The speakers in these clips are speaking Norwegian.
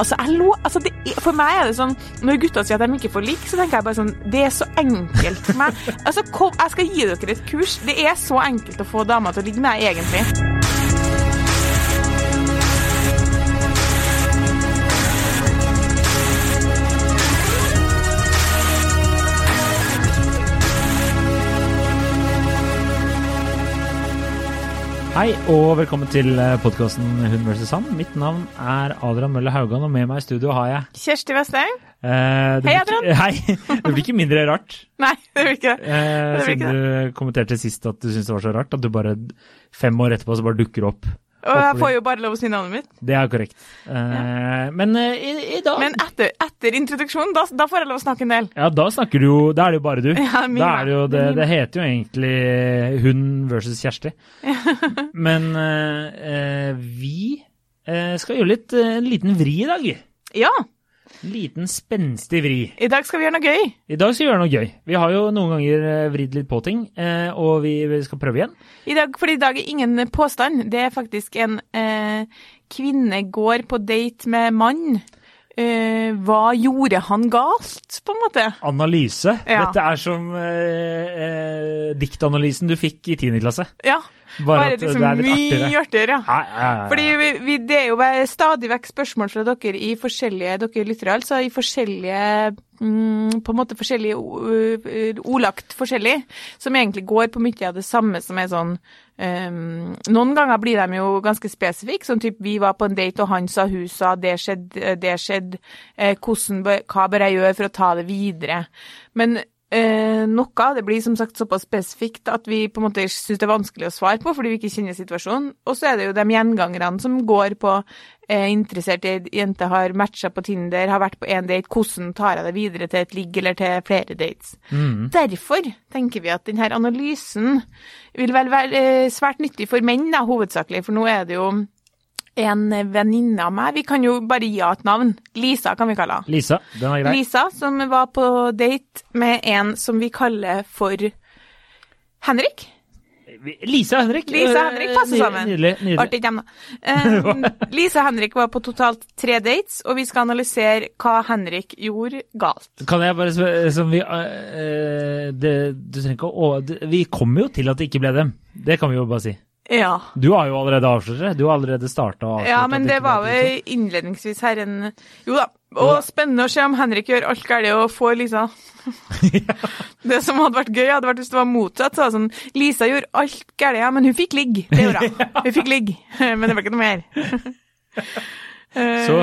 Altså, lo, altså det, For meg er det sånn Når gutta sier at de ikke får lik, så tenker jeg bare sånn Det er så enkelt for meg. Altså, kom, jeg skal gi dere et kurs. Det er så enkelt å få damer til å ligge med egentlig. Hei og velkommen til podkasten Hun vs. Han. Mitt navn er Adrian Mølle Haugan, og med meg i studio har jeg Kjersti Westeng? eh, Hei, Adrian. ikke- Hei! Det blir ikke mindre rart. Nei, det blir ikke det. Eh, siden du kommenterte sist at du syntes det var så rart, at du bare fem år etterpå så bare dukker opp. Og jeg får jo bare lov å si navnet mitt. Det er korrekt. Eh, Men uh, i, i dag Men etter, etter introduksjonen, da, da får jeg lov å snakke en del. Ja, da snakker du jo Da er det jo bare du. Ja, min, da er det jo det, det heter jo egentlig Hun versus Kjersti. Men uh, vi skal gjøre litt, en liten vri i dag. Ja, liten spenstig vri. i dag skal vi gjøre noe gøy. I dag skal vi gjøre noe gøy. Vi har jo noen ganger eh, vridd litt på ting, eh, og vi, vi skal prøve igjen. I dag, fordi i dag er ingen påstand. Det er faktisk en eh, kvinne går på date med mann. Eh, hva gjorde han galt, på en måte? Analyse. Ja. Dette er som eh, eh, diktanalysen du fikk i 10. klasse. Ja, Bare, bare liksom det er litt mye artigere. artigere. ja. Ja. Fordi vi, vi, det er jo stadig vekk spørsmål fra dere i forskjellige dere lyttere, altså i forskjellige mm, På en måte forskjellige o- ø- ordlagt forskjellig, som egentlig går på mye av det samme som er sånn ehm, Noen ganger blir de jo ganske spesifikke, sånn type vi var på en date, og han sa, hun sa, det skjedde, det skjedde, eh, hvordan, hva bør jeg gjøre for å ta det videre? Men Eh, noe det blir som sagt såpass spesifikt at vi på en måte syns det er vanskelig å svare på fordi vi ikke kjenner situasjonen. Og så er det jo de gjengangerne som går på eh, interessert i ei jente, har matcha på Tinder, har vært på én date, hvordan tar jeg det videre til et ligg eller til flere dates. Mm. Derfor tenker vi at denne analysen vil vel være eh, svært nyttig for menn, da, hovedsakelig, for nå er det jo en venninne av meg, vi kan jo bare gi henne et navn, Lisa kan vi kalle henne. Lisa, den er grei. Lisa, som var på date med en som vi kaller for Henrik. Lisa og Henrik. Lisa og Henrik passer Eh, sammen. Nydelig. nydelig. Artig hjem, da. Eh, Lisa og Henrik var på totalt tre dates, og vi skal analysere hva Henrik gjorde galt. Kan jeg bare som vi, eh, det, Du trenger ikke å Vi kommer jo til at det ikke ble dem. Det kan vi jo bare si. Ja. Du har jo allerede avslørt det. Du har allerede starta å avslørt ja, men det det var ble jo innledningsvis her en Jo da. Og spennende å se om Henrik gjør alt galt og får Lisa. Det som hadde vært gøy, hadde vært hvis det var motsatt. Så sånn, Lisa gjorde alt galt, ja, men hun fikk ligg. Det gjorde hun. Hun fikk ligg, men det var ikke noe mer. Så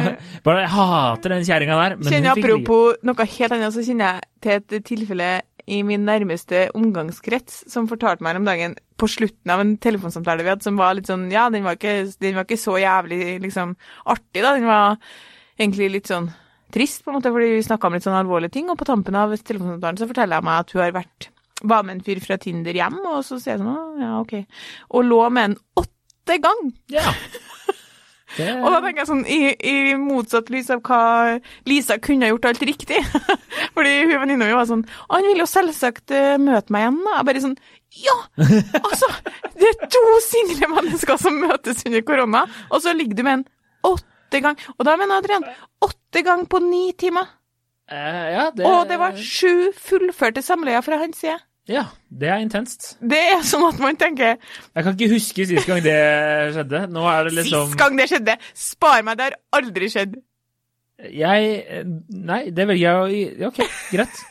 bare Jeg hater den kjerringa der. Men kjenner hun fikk ligge. Apropos noe helt annet, så kjenner jeg til et tilfelle i min nærmeste omgangskrets som fortalte meg her om dagen på slutten av en telefonsamtale vi hadde, som var litt sånn Ja, den var ikke, den var ikke så jævlig liksom artig, da. Den var egentlig litt sånn trist, på en måte, fordi vi snakka om litt sånn alvorlige ting. Og på tampen av telefonsamtalen så forteller jeg meg at hun har vært var med en fyr fra Tinder hjem, og så sier jeg sånn Å, ja, OK. Og lå med en åtte gang. Ja. Det, Og da tenker jeg sånn, i, i motsatt lys av hva Lisa kunne ha gjort alt riktig. Fordi hun venninna mi var sånn Han vil jo selvsagt eh, møte meg igjen, da. Jeg bare sånn Ja! Altså! Det er to single mennesker som møtes under korona, og så ligger du med en åtte gang Og da mener Adrian åtte gang på ni timer. eh, ja, det, Og det var sju fullførte samleier fra hans side. Ja, det er intenst. Det er sånn at man tenker Jeg kan ikke huske sist gang det skjedde. Nå er det liksom Sist gang det skjedde! Spar meg, det har aldri skjedd. Jeg Nei, det velger jeg å OK, greit.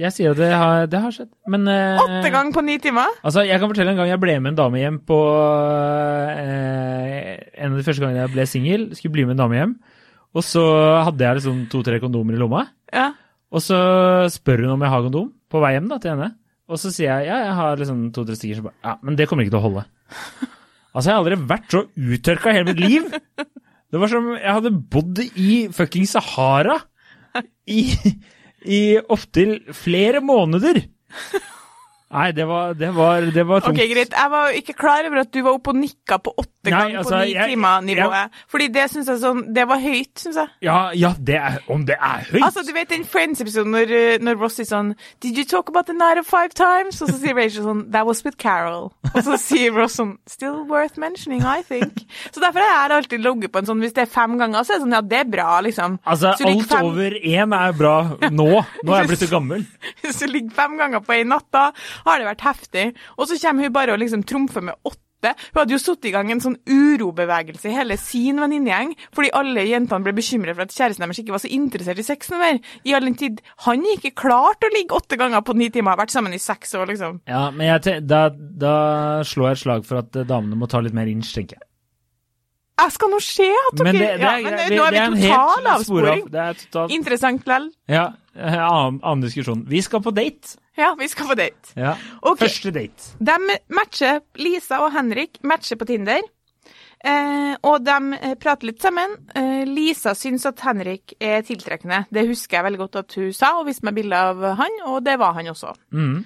Jeg sier at det har, det har skjedd. Men eh, Åtte ganger på ni timer. Altså, Jeg kan fortelle en gang jeg ble med en dame hjem på eh, En av de første gangene jeg ble singel. Skulle bli med en dame hjem. Og så hadde jeg liksom to-tre kondomer i lomma. Ja. Og så spør hun om jeg har kondom på vei hjem da, til henne. Og så sier jeg ja, jeg har liksom to-tre stykker. som bare, ja, Men det kommer ikke til å holde. Altså, jeg har aldri vært så uttørka i hele mitt liv. Det var som jeg hadde bodd i fucking Sahara i, i opptil flere måneder. Nei, det var, det var, det var tungt. Ok, greit. Jeg var ikke klar over at du var oppe og nikka på åtte ganger altså, på ni timer-nivået. Fordi det syns jeg sånn Det var høyt, syns jeg. Ja, ja, det er, om det er høyt! Altså, du vet den Friends-episoden når, uh, når Ross sier sånn Did you talk about the night of five times? Og så sier Rachel sånn That was with Carol. Og så sier Ross sånn Still worth mentioning, I think. Så derfor har jeg alltid logget på en sånn Hvis det er fem ganger, så er det sånn Ja, det er bra, liksom. altså, alt fem- over én er bra nå. Nå er jeg blitt så gammel. Hvis du ligger fem ganger på en natt, da har det vært heftig. Og så kommer hun bare og liksom trumfer med åtte. Hun hadde jo satt i gang en sånn urobevegelse i hele sin venninnegjeng, fordi alle jentene ble bekymret for at kjæresten deres ikke var så interessert i sex noe mer. I all den tid han ikke klart å ligge åtte ganger på ni timer, har vært sammen i seks år, liksom. Ja, men jeg, da, da slår jeg et slag for at eh, damene må ta litt mer inch, tenker jeg. Jeg skal nå se at dere Men det, det, ja, er, men det, det vi er en helt spor av. avsporing. Det er totalt Interessant lell. Ja, annen, annen diskusjon. Vi skal på date. Ja, vi skal på date. Ja. Okay. Første date. De matcher, Lisa og Henrik matcher på Tinder. Eh, og de eh, prater litt sammen. Eh, Lisa syns at Henrik er tiltrekkende. Det husker jeg veldig godt at hun sa, og viste meg bilde av han, og det var han også. Mm.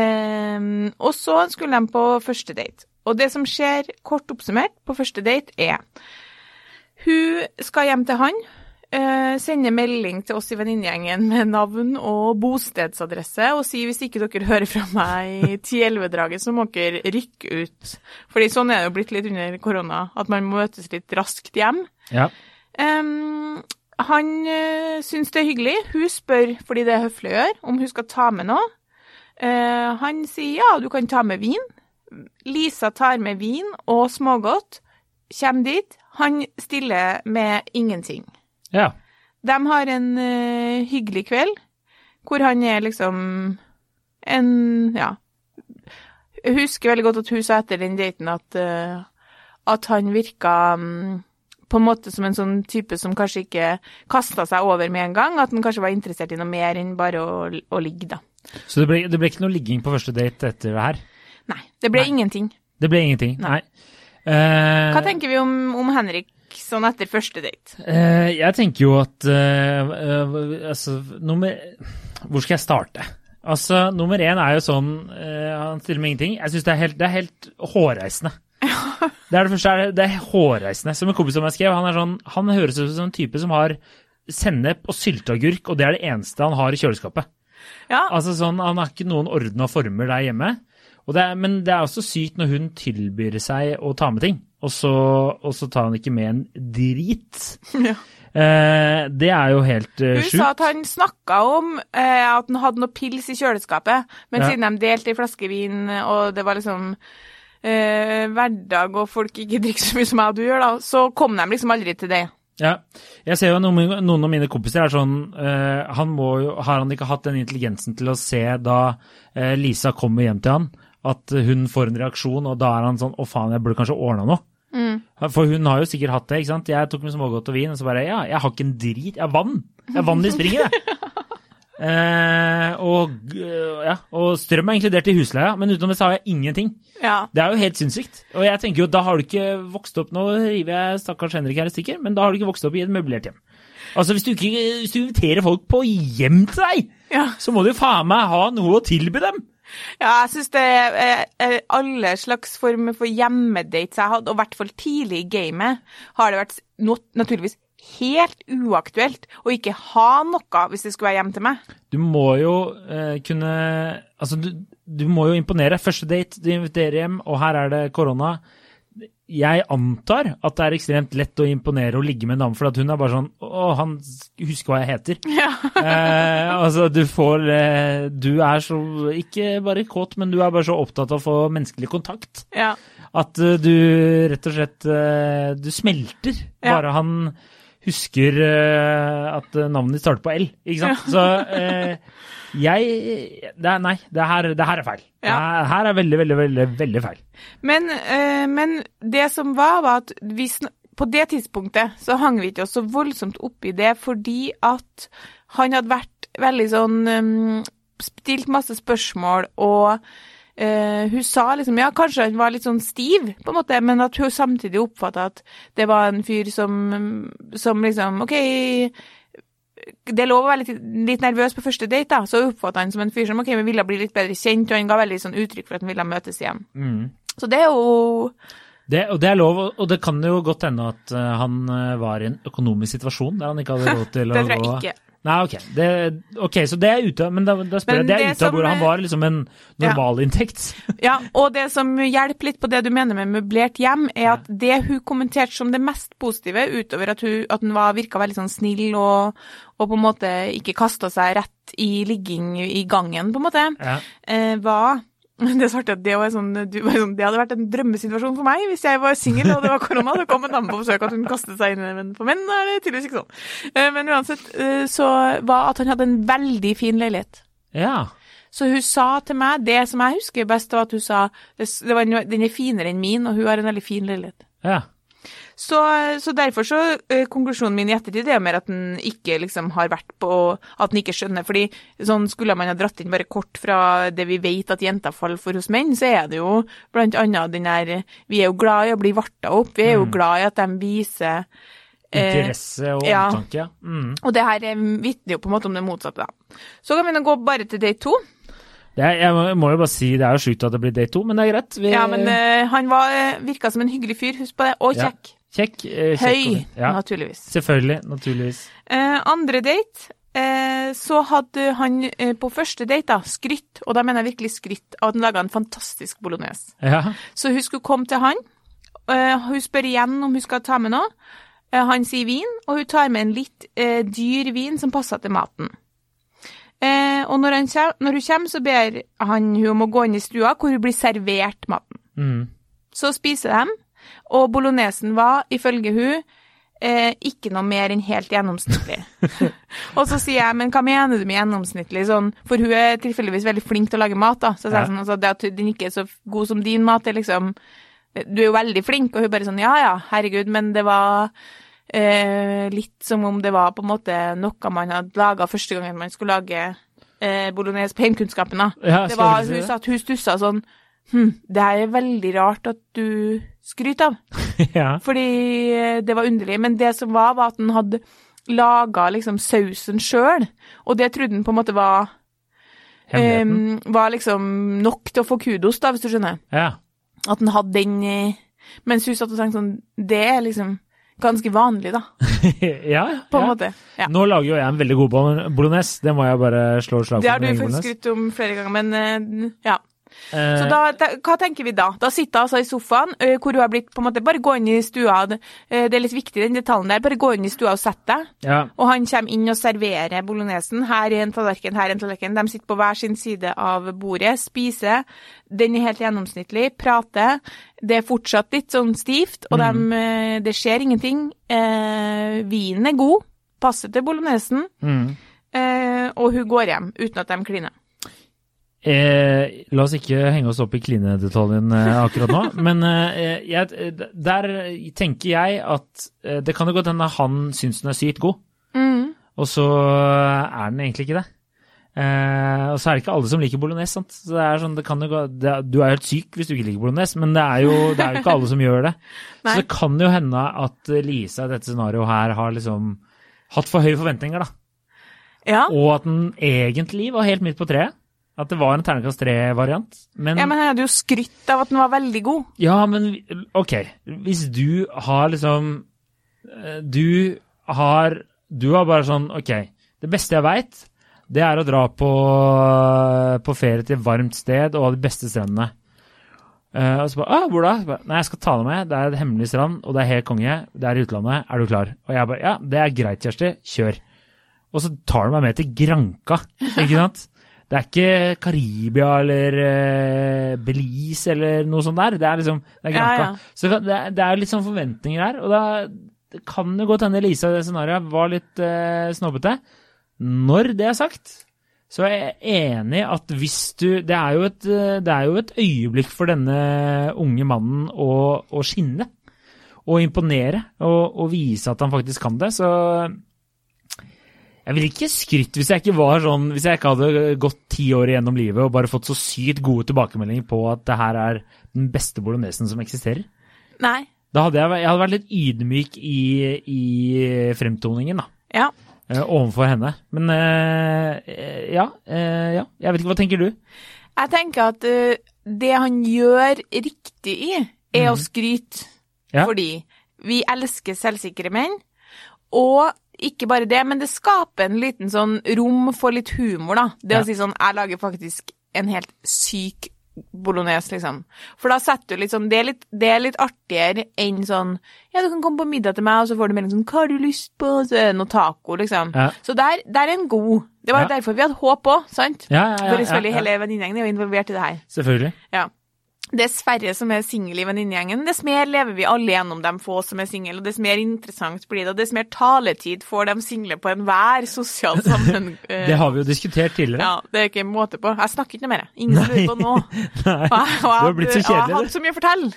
Eh, og så skulle de på første date. Og det som skjer, kort oppsummert, på første date er Hun skal hjem til han, eh, sender melding til oss i venninnegjengen med navn og bostedsadresse, og sier hvis ikke dere hører fra meg i 10-11-draget, så må dere rykke ut. Fordi sånn er det jo blitt litt under korona, at man må møtes litt raskt hjem. Ja. Um, han uh, syns det er hyggelig. Hun spør, fordi det er høflig å gjøre, om hun skal ta med noe. Uh, han sier ja, du kan ta med vin. Lisa tar med vin og smågodt. Kjem dit. Han stiller med ingenting. Ja. De har en uh, hyggelig kveld, hvor han er liksom en Ja. Jeg husker veldig godt at hun sa etter den daten at, uh, at han virka um, på en måte som en sånn type som kanskje ikke kasta seg over med en gang. At han kanskje var interessert i noe mer enn bare å, å ligge, da. Så det ble, det ble ikke noe ligging på første date etter det her? Nei, det ble Nei. ingenting. Det ble ingenting? Nei. Nei. Uh, Hva tenker vi om, om Henrik sånn etter første date? eh, jeg tenker jo at eh, eh, Altså, nummer Hvor skal jeg starte? Altså, nummer én er jo sånn eh, Han stiller med ingenting. Jeg syns det, er helt- det er helt hårreisende. Det er det første, er det, det er hårreisende. Som en kompis som jeg skrev, han er sånn Han høres ut som en type som har sennep og sylteagurk, og det er det eneste han har i kjøleskapet. Ja, Altså sånn, Han har ikke noen ordna former der hjemme. Det er, men det er også sykt når hun tilbyr seg å ta med ting, og så, og så tar han ikke med en drit. Ja. Eh, det er jo helt uh, Hun sa at han snakka om eh, at han hadde noe pils i kjøleskapet, men Ja. siden de delte ei flaske vin, og det var liksom eh, hverdag og folk ikke drikker så mye som jeg og du gjør, da, så kom de liksom aldri til det. Ja. Jeg ser jo noen, noen av mine kompiser er sånn eh, han må jo, Har han ikke hatt den intelligensen til å se da eh, Lisa kommer hjem til han, at hun får en reaksjon, og da er han sånn Å, faen, jeg burde kanskje ordna noe. For hun har jo sikkert hatt det. ikke sant? Jeg tok med smågodt og vin, og så bare Ja, jeg har ikke en drit. Jeg har vann. Jeg har vann i springet, jeg. Eh, og, ja, og strøm er inkludert i husleia, men utenom det så har jeg ingenting. Ja. Det er jo helt sinnssykt. Og jeg tenker jo, da har du ikke vokst opp Nå river jeg stakkars Henrik her i stykker, men da har du ikke vokst opp i et møblert hjem. Altså, hvis du, ikke, hvis du inviterer folk på hjem til deg, ja. så må du jo faen meg ha noe å tilby dem. Ja, jeg syns det er alle slags former for hjemmedates jeg hadde, og i hvert fall tidlig i gamet, har det vært naturligvis helt uaktuelt å ikke ha noe hvis det skulle være hjem til meg. Du må jo eh, kunne Altså, du, du må jo imponere. Første date, du inviterer hjem, og her er det korona. Jeg antar at det er ekstremt lett å imponere og ligge med en dame, for at hun er bare sånn Å, han husker hva jeg heter. Ja. Eh, altså, du får eh, Du er så Ikke bare kåt, men du er bare så opptatt av å få menneskelig kontakt ja. at eh, du rett og slett eh, Du smelter. Bare han husker uh, at eh, navnet ditt starter på L, ikke sant? Så uh, jeg det er, Nei, det her, det her er feil. Ja. her, her er veldig, veldig, veldig, veldig feil. Men, uh, men det som var, var at vi på det tidspunktet så hang vi ikke oss så voldsomt opp i det, fordi at han hadde vært veldig sånn um, Stilt masse spørsmål, og eh, hun sa liksom Ja, kanskje han var litt sånn stiv, på en måte, men at hun samtidig oppfatta at det var en fyr som, som liksom OK, det er lov å være litt, litt nervøs på første date, da. Så oppfatta han som en fyr som ok, vi ville bli litt bedre kjent, og han ga veldig sånn uttrykk for at han ville møtes igjen. Mm. Så det er jo Det, og det er lov, og- det kan jo godt hende at eh, han eh, var i en økonomisk situasjon der han ikke hadde råd til å gå. Nei, ok. Det, ok, så det er ute, men da, da spør Men jeg, det er ute av hvor han var liksom en ja. normalinntekt. Ja, og det som hjelper litt på det du mener med møblert hjem, er at det hun kommenterte som det mest positive, utover at hun, at hun var, virka veldig sånn snill og, og på en måte ikke kasta seg rett i ligging i gangen, på en måte, Ja. eh, var det svarte at det, var sånn, sånn, det hadde vært en drømmesituasjon for meg hvis jeg var singel og det var korona. Det kom en dame på besøk at hun kastet seg inn. Men for menn er det tydeligvis ikke sånn. Eh, Men uansett eh, så var at han hadde en veldig fin leilighet. ja. Så hun sa til meg det som jeg husker best, var at hun sa det var, den er finere enn min, og hun har en veldig fin leilighet. ja. Så, så derfor så Konklusjonen min i ettertid er mer at den ikke liksom har vært på At den ikke skjønner. fordi sånn skulle man ha dratt inn bare kort fra det vi vet at jenter faller for hos menn, så er det jo blant annet den der Vi er jo glad i å bli varta opp. Vi er jo Mm. glad i at de viser Interesse og ja. omtanke. Mm. Og det her vitner jo på en måte om det motsatte, da. Så kan vi nå gå bare til date to. Det er, jeg må, jo bare si, det er jo sjukt at det blir date to, men det er greit. Vi, Ja, men uh, han var, virka som en hyggelig fyr, husk på det. Og Ja. Kjekk. Eh, kjekk Høy, Ja, naturligvis. selvfølgelig. Naturligvis. Eh, andre date, eh, så hadde han eh, på første date da, skrytt, og da mener jeg virkelig skrytt, av at han laga en fantastisk bolognese. Ja. Så hun skulle komme til han. Eh, hun spør igjen om hun skal ta med noe. Eh, han sier vin, og hun tar med en litt dyr vin som passer til maten. Eh, og når, han kjem, når hun kommer, så ber han hun om å gå inn i stua, hvor hun blir servert maten. Mm. Så spiser de, og bolognesen var, ifølge hun, eh, ikke noe mer enn helt gjennomsnittlig. og så sier jeg, men hva mener du med gjennomsnittlig? Sånn, for hun er tilfeldigvis veldig flink til å lage mat, da. Så jeg sier sånn, altså, det at den ikke er så god som din mat, er liksom Du er jo veldig flink, og hun bare sånn, ja ja, herregud, men det var eh, litt som om det var på en måte noe man hadde laga første gangen man skulle lage eh, bolognese på heimkunnskapen, da. Ja, Det var, hun det? sa at hun stussa sånn Hm, det er veldig rart at du skryter av. ja. Fordi eh, det var underlig. Men det som var, var at han hadde laga liksom sausen sjøl. Og det trodde han på en måte var um, Var liksom nok til å få kudos, da, hvis du skjønner. ja. At han hadde den Mens hun satt og tenkte sånn Det er liksom ganske vanlig, da. ja, På en ja. måte. Ja. Nå lager jo jeg en veldig god bolognese, det må jeg bare slå slag for. Det har du faktisk skrytt om flere ganger, men eh, ja. Eh, Så da, da, hva tenker vi da? Da sitter hun altså i sofaen, hvor hun har blitt på en måte Bare gå inn i stua. Det, er litt viktig, den detaljen der. Bare gå inn i stua og sett deg. ja. Og han kommer inn og serverer bolognesen. Her er en tallerken, her er en tallerken. De sitter på hver sin side av bordet, spiser. Den er helt gjennomsnittlig, prater. Det er fortsatt litt sånn stivt, og dem, ø, det skjer ingenting. Eh, vinen er god, passer til bolognesen, Mm. eh, og hun går hjem uten at de kliner. Eh, la oss ikke henge oss opp i klinedetaljen eh, akkurat nå, men eh, jeg, der tenker jeg at eh, det kan jo godt hende han syns den er sykt god, Mm. og så er den egentlig ikke det. Eh, og så er det ikke alle som liker bolognese, sant. Så det er sånn, det kan jo gå, det, du er helt syk hvis du ikke liker bolognese, men det er jo, det er jo ikke alle som gjør det. Så det kan jo hende at Lisa i dette scenarioet her har liksom hatt for høye forventninger, da. Ja. Og at den egentlig var helt midt på treet. At det var en terningkast tre-variant. Men, ja, men han hadde jo skrytt av at den var veldig god. ja, men ok. Hvis du har liksom eh, Du har Du har bare sånn Ok, det beste jeg veit, det er å dra på, på ferie til et varmt sted og ha de beste strendene. Uh, og så bare ah, 'Hvor da?' Ba, Nei, jeg skal ta deg med. Det er et hemmelig strand, og det er helt konge. Det er i utlandet. Er du klar? Og jeg bare 'Ja, det er greit, Kjersti. Kjør'. Og så tar du meg med til Granka, ikke sant? Det er ikke Karibia eller eh, Belize eller noe sånt der. Det er liksom det er Ja, Granca. ja. Så det er, det er litt sånn forventninger her. Og da det kan jo godt hende Lisa i det scenarioet var litt eh, snobbete. Når det er sagt, så er jeg enig at hvis du Det er jo et, eh, det er jo et øyeblikk for denne unge mannen å, å skinne. Og imponere og, og vise at han faktisk kan det. Så jeg ville ikke skrytt hvis jeg ikke var sånn Hvis jeg ikke hadde gått ti år igjennom livet og bare fått så sykt gode tilbakemeldinger på at det her er den beste bolognesen som eksisterer. Nei. Da hadde jeg, jeg hadde vært litt ydmyk i, i fremtoningen, da. Ja. eh, overfor henne. Men eh, ja, eh, ja. Jeg vet ikke, hva tenker du? Jeg tenker at eh, det han gjør riktig i, er å skryte. Ja. Fordi vi elsker selvsikre menn. Og ikke bare det, men det skaper en liten sånn rom for litt humor, da. Det Ja. å si sånn Jeg lager faktisk en helt syk bolognese, liksom. For da setter du sånn det er litt, det er litt artigere enn sånn Ja, du kan komme på middag til meg, og så får du melding sånn Hva har du lyst på? Så er det noe taco, liksom. Ja. Så der, der er en god. Det var Ja. derfor vi hadde håp òg, sant? Ja, ja, ja, For selvfølgelig hele venninnegjengen er jo involvert i det her. Selvfølgelig. Ja. Dess færre som er single i venninnegjengen, dess mer lever vi alle gjennom de få som er single, og dess mer interessant blir det, og dess mer taletid får de single på enhver sosial sammen... eh, Det har vi jo diskutert tidligere. ja, det er ikke måte på. Jeg snakker ikke noe mer, jeg. Ingen lurer på nå. Nei, Og jeg, og du har blitt så kjedelig. jeg har hatt så mye å fortelle.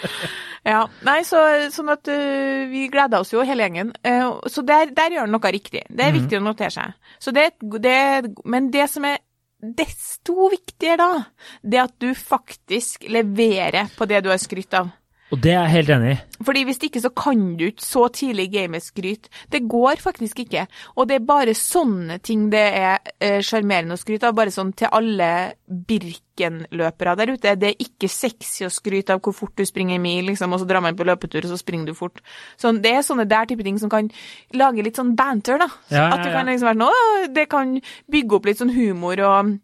ja, nei, så, sånn at uh, vi gleder oss jo, hele gjengen. Uh, så der, der gjør han noe riktig. Det er Mhm. viktig å notere seg. Så det, det, men det som er desto viktigere da, det at du faktisk leverer på det du har skrytt av. Og det er jeg helt enig i. Fordi hvis ikke så kan du ikke så tidlig skryte. Det går faktisk ikke. Og det er bare sånne ting det er eh, sjarmerende å skryte av. Bare sånn til alle Birken-løpere der ute. Det er ikke sexy å skryte av hvor fort du springer en mil, liksom, og så drar man på løpetur, og så springer du fort. Sånn, det er sånne der type ting som kan lage litt sånn banter, da. Ja, ja, At det kan liksom være noe, det kan bygge opp litt sånn humor og